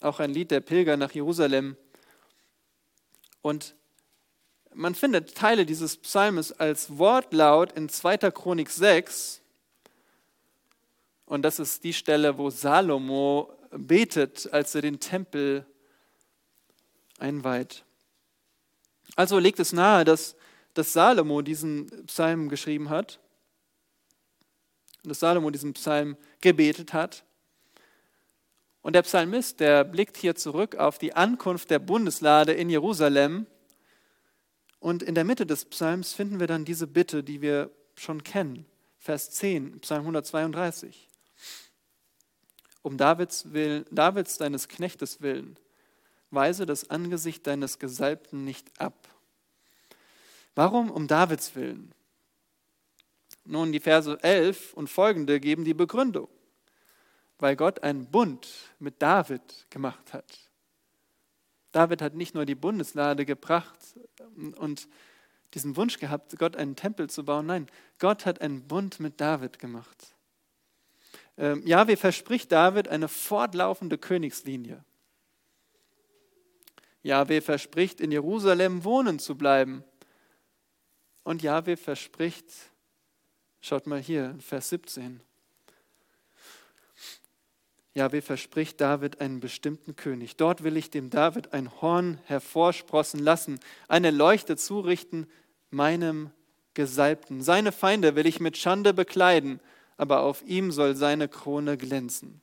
Auch ein Lied der Pilger nach Jerusalem. Und man findet Teile dieses Psalmes als Wortlaut in 2. Chronik 6 und das ist die Stelle, wo Salomo betet, als er den Tempel einweiht. Also legt es nahe, dass, dass Salomo diesen Psalm geschrieben hat, dass Salomo diesen Psalm gebetet hat. Und der Psalmist, der blickt hier zurück auf die Ankunft der Bundeslade in Jerusalem. Und in der Mitte des Psalms finden wir dann diese Bitte, die wir schon kennen. Vers 10, Psalm 132 um Davids, Willen, Davids deines Knechtes willen, weise das Angesicht deines Gesalbten nicht ab. Warum um Davids willen? Nun, die Verse 11 und folgende geben die Begründung. Weil Gott einen Bund mit David gemacht hat. David hat nicht nur die Bundeslade gebracht und diesen Wunsch gehabt, Gott einen Tempel zu bauen. Nein, Gott hat einen Bund mit David gemacht. Ähm, Jahwe verspricht David eine fortlaufende Königslinie. Jahwe verspricht, in Jerusalem wohnen zu bleiben. Und Jahwe verspricht, schaut mal hier, Vers 17. Jahwe verspricht David einen bestimmten König. Dort will ich dem David ein Horn hervorsprossen lassen, eine Leuchte zurichten meinem Gesalbten. Seine Feinde will ich mit Schande bekleiden, aber auf ihm soll seine Krone glänzen.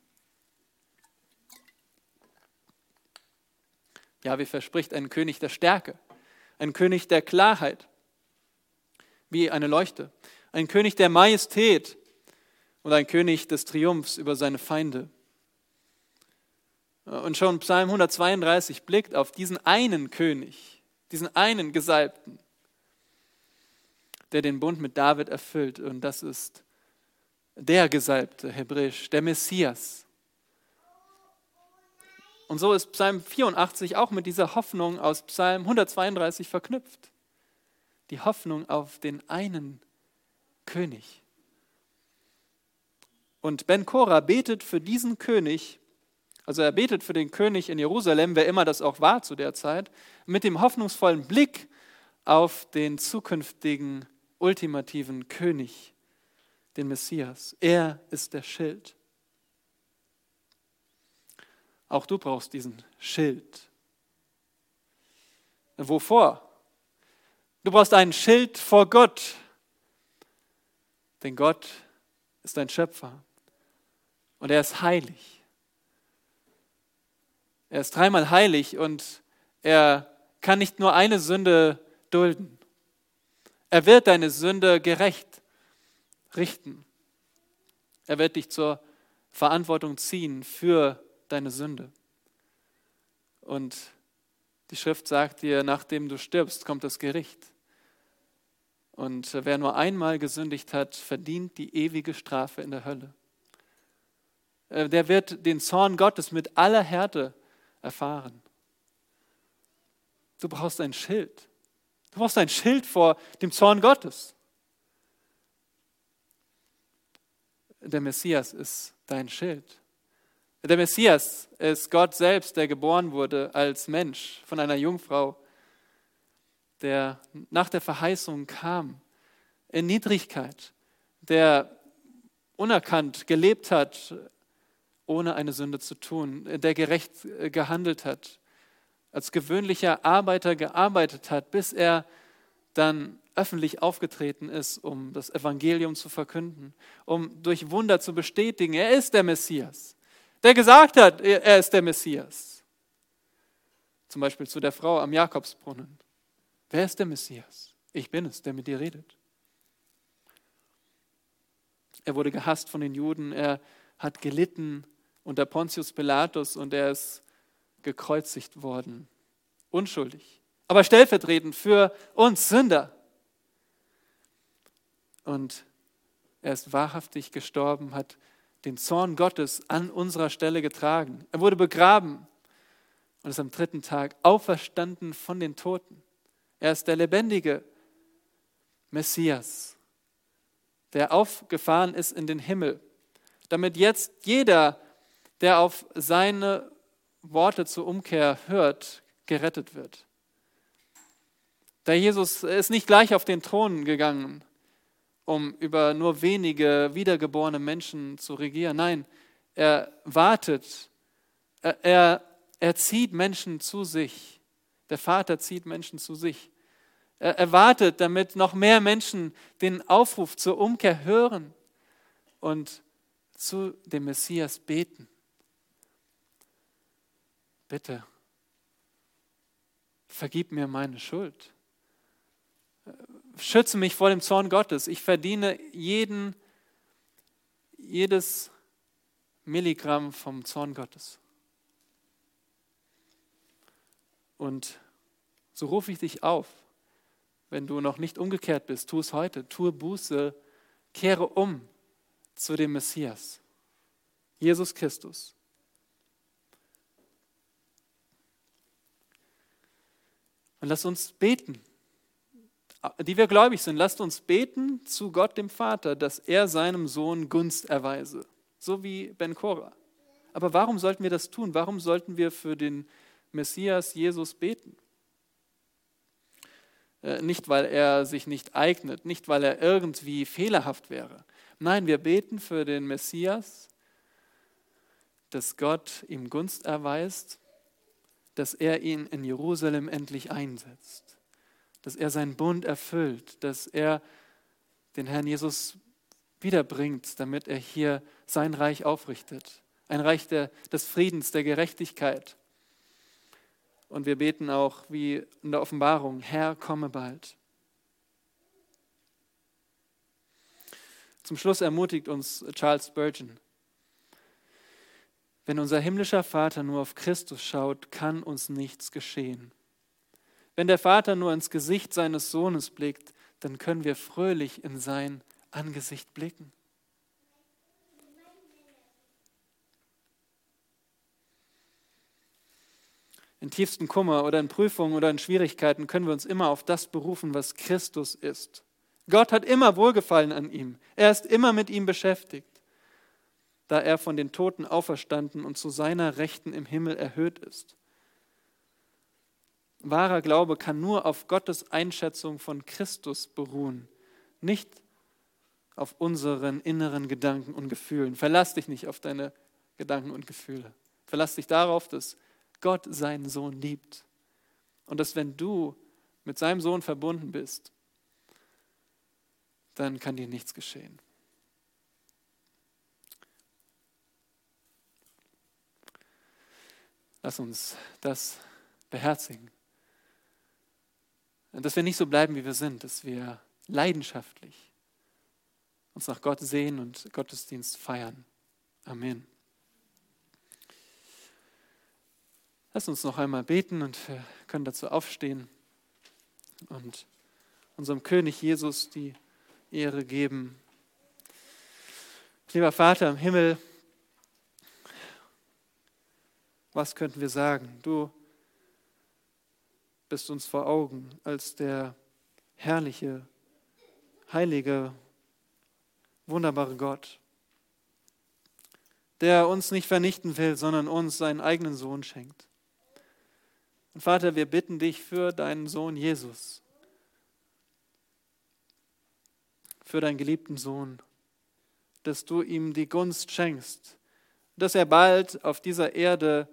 Jahwe verspricht einen König der Stärke, einen König der Klarheit, wie eine Leuchte, ein König der Majestät und ein König des Triumphs über seine Feinde. Und schon Psalm 132 blickt auf diesen einen König, diesen einen Gesalbten, der den Bund mit David erfüllt. Und das ist der Gesalbte, hebräisch, der Messias. Und so ist Psalm 84 auch mit dieser Hoffnung aus Psalm 132 verknüpft. Die Hoffnung auf den einen König. Und Ben Korah betet für diesen König also er betet für den König in Jerusalem, wer immer das auch war zu der Zeit, mit dem hoffnungsvollen Blick auf den zukünftigen ultimativen König, den Messias. Er ist der Schild. Auch du brauchst diesen Schild. Wovor? Du brauchst einen Schild vor Gott. Denn Gott ist dein Schöpfer und er ist heilig. Er ist dreimal heilig und er kann nicht nur eine Sünde dulden. Er wird deine Sünde gerecht richten. Er wird dich zur Verantwortung ziehen für deine Sünde. Und die Schrift sagt dir, nachdem du stirbst, kommt das Gericht. Und wer nur einmal gesündigt hat, verdient die ewige Strafe in der Hölle. Äh, der wird den Zorn Gottes mit aller Härte erfahren. Du brauchst ein Schild. Du brauchst ein Schild vor dem Zorn Gottes. Der Messias ist dein Schild. Der Messias ist Gott selbst, der geboren wurde als Mensch von einer Jungfrau, der nach der Verheißung kam in Niedrigkeit, der unerkannt gelebt hat ohne eine Sünde zu tun, der gerecht gehandelt hat, als gewöhnlicher Arbeiter gearbeitet hat, bis er dann öffentlich aufgetreten ist, um das Evangelium zu verkünden, um durch Wunder zu bestätigen, er ist der Messias, der gesagt hat, er ist der Messias. Zum Beispiel zu der Frau am Jakobsbrunnen. Wer ist der Messias? Ich bin es, der mit dir redet. Er wurde gehasst von den Juden, er hat gelitten unter Pontius Pilatus und er ist gekreuzigt worden. Unschuldig, aber stellvertretend für uns Sünder. Und er ist wahrhaftig gestorben, hat den Zorn Gottes an unserer Stelle getragen. Er wurde begraben und ist am dritten Tag auferstanden von den Toten. Er ist der lebendige Messias, der aufgefahren ist in den Himmel, damit jetzt jeder, der auf seine Worte zur Umkehr hört, gerettet wird. Der Jesus ist nicht gleich auf den Thron gegangen, um über nur wenige wiedergeborene Menschen zu regieren. Nein, er wartet, er, er, zieht Menschen zu sich. Der Vater zieht Menschen zu sich. Er, er wartet, damit noch mehr Menschen den Aufruf zur Umkehr hören und zu dem Messias beten bitte, vergib mir meine Schuld. Schütze mich vor dem Zorn Gottes. Ich verdiene jeden, jedes Milligramm vom Zorn Gottes. Und so rufe ich dich auf, wenn du noch nicht umgekehrt bist, tu es heute, tue Buße, kehre um zu dem Messias, Jesus Christus. Und lasst uns beten, die wir gläubig sind, lasst uns beten zu Gott dem Vater, dass er seinem Sohn Gunst erweise, so wie Ben Korah. Aber warum sollten wir das tun? Warum sollten wir für den Messias Jesus beten? Äh, nicht, weil er sich nicht eignet, nicht, weil er irgendwie fehlerhaft wäre. Nein, wir beten für den Messias, dass Gott ihm Gunst erweist, dass er ihn in Jerusalem endlich einsetzt, dass er seinen Bund erfüllt, dass er den Herrn Jesus wiederbringt, damit er hier sein Reich aufrichtet. Ein Reich der, des Friedens, der Gerechtigkeit. Und wir beten auch wie in der Offenbarung, Herr, komme bald. Zum Schluss ermutigt uns Charles Spurgeon, wenn unser himmlischer Vater nur auf Christus schaut, kann uns nichts geschehen. Wenn der Vater nur ins Gesicht seines Sohnes blickt, dann können wir fröhlich in sein Angesicht blicken. In tiefsten Kummer oder in Prüfungen oder in Schwierigkeiten können wir uns immer auf das berufen, was Christus ist. Gott hat immer Wohlgefallen an ihm. Er ist immer mit ihm beschäftigt, da er von den Toten auferstanden und zu seiner Rechten im Himmel erhöht ist. Wahrer Glaube kann nur auf Gottes Einschätzung von Christus beruhen, nicht auf unseren inneren Gedanken und Gefühlen. Verlass dich nicht auf deine Gedanken und Gefühle. Verlass dich darauf, dass Gott seinen Sohn liebt. Und dass wenn du mit seinem Sohn verbunden bist, dann kann dir nichts geschehen. Lass uns das beherzigen. Dass wir nicht so bleiben, wie wir sind, dass wir leidenschaftlich uns nach Gott sehen und Gottesdienst feiern. Amen. Lass uns noch einmal beten und wir können dazu aufstehen und unserem König Jesus die Ehre geben. Lieber Vater im Himmel, was könnten wir sagen? Du bist uns vor Augen als der herrliche, heilige, wunderbare Gott, der uns nicht vernichten will, sondern uns seinen eigenen Sohn schenkt. Und Vater, wir bitten dich für deinen Sohn Jesus, für deinen geliebten Sohn, dass du ihm die Gunst schenkst, dass er bald auf dieser Erde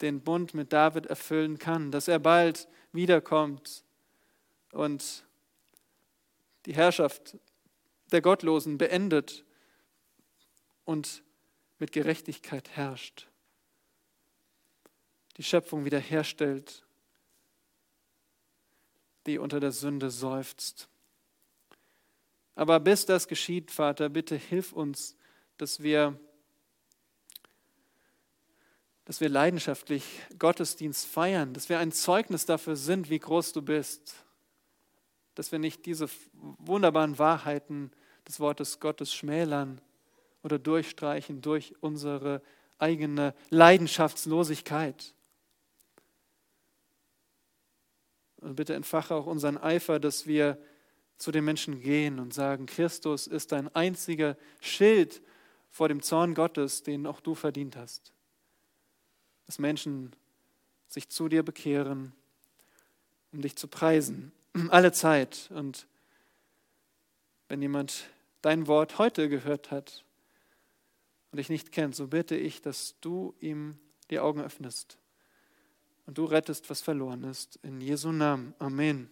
den Bund mit David erfüllen kann, dass er bald wiederkommt und die Herrschaft der Gottlosen beendet und mit Gerechtigkeit herrscht, die Schöpfung wiederherstellt, die unter der Sünde seufzt. Aber bis das geschieht, Vater, bitte hilf uns, dass wir dass wir leidenschaftlich Gottesdienst feiern, dass wir ein Zeugnis dafür sind, wie groß du bist, dass wir nicht diese wunderbaren Wahrheiten des Wortes Gottes schmälern oder durchstreichen durch unsere eigene Leidenschaftslosigkeit. Und bitte entfache auch unseren Eifer, dass wir zu den Menschen gehen und sagen, Christus ist ein einziger Schild vor dem Zorn Gottes, den auch du verdient hast dass Menschen sich zu dir bekehren, um dich zu preisen, alle Zeit. Und wenn jemand dein Wort heute gehört hat und dich nicht kennt, so bitte ich, dass du ihm die Augen öffnest und du rettest, was verloren ist. In Jesu Namen. Amen.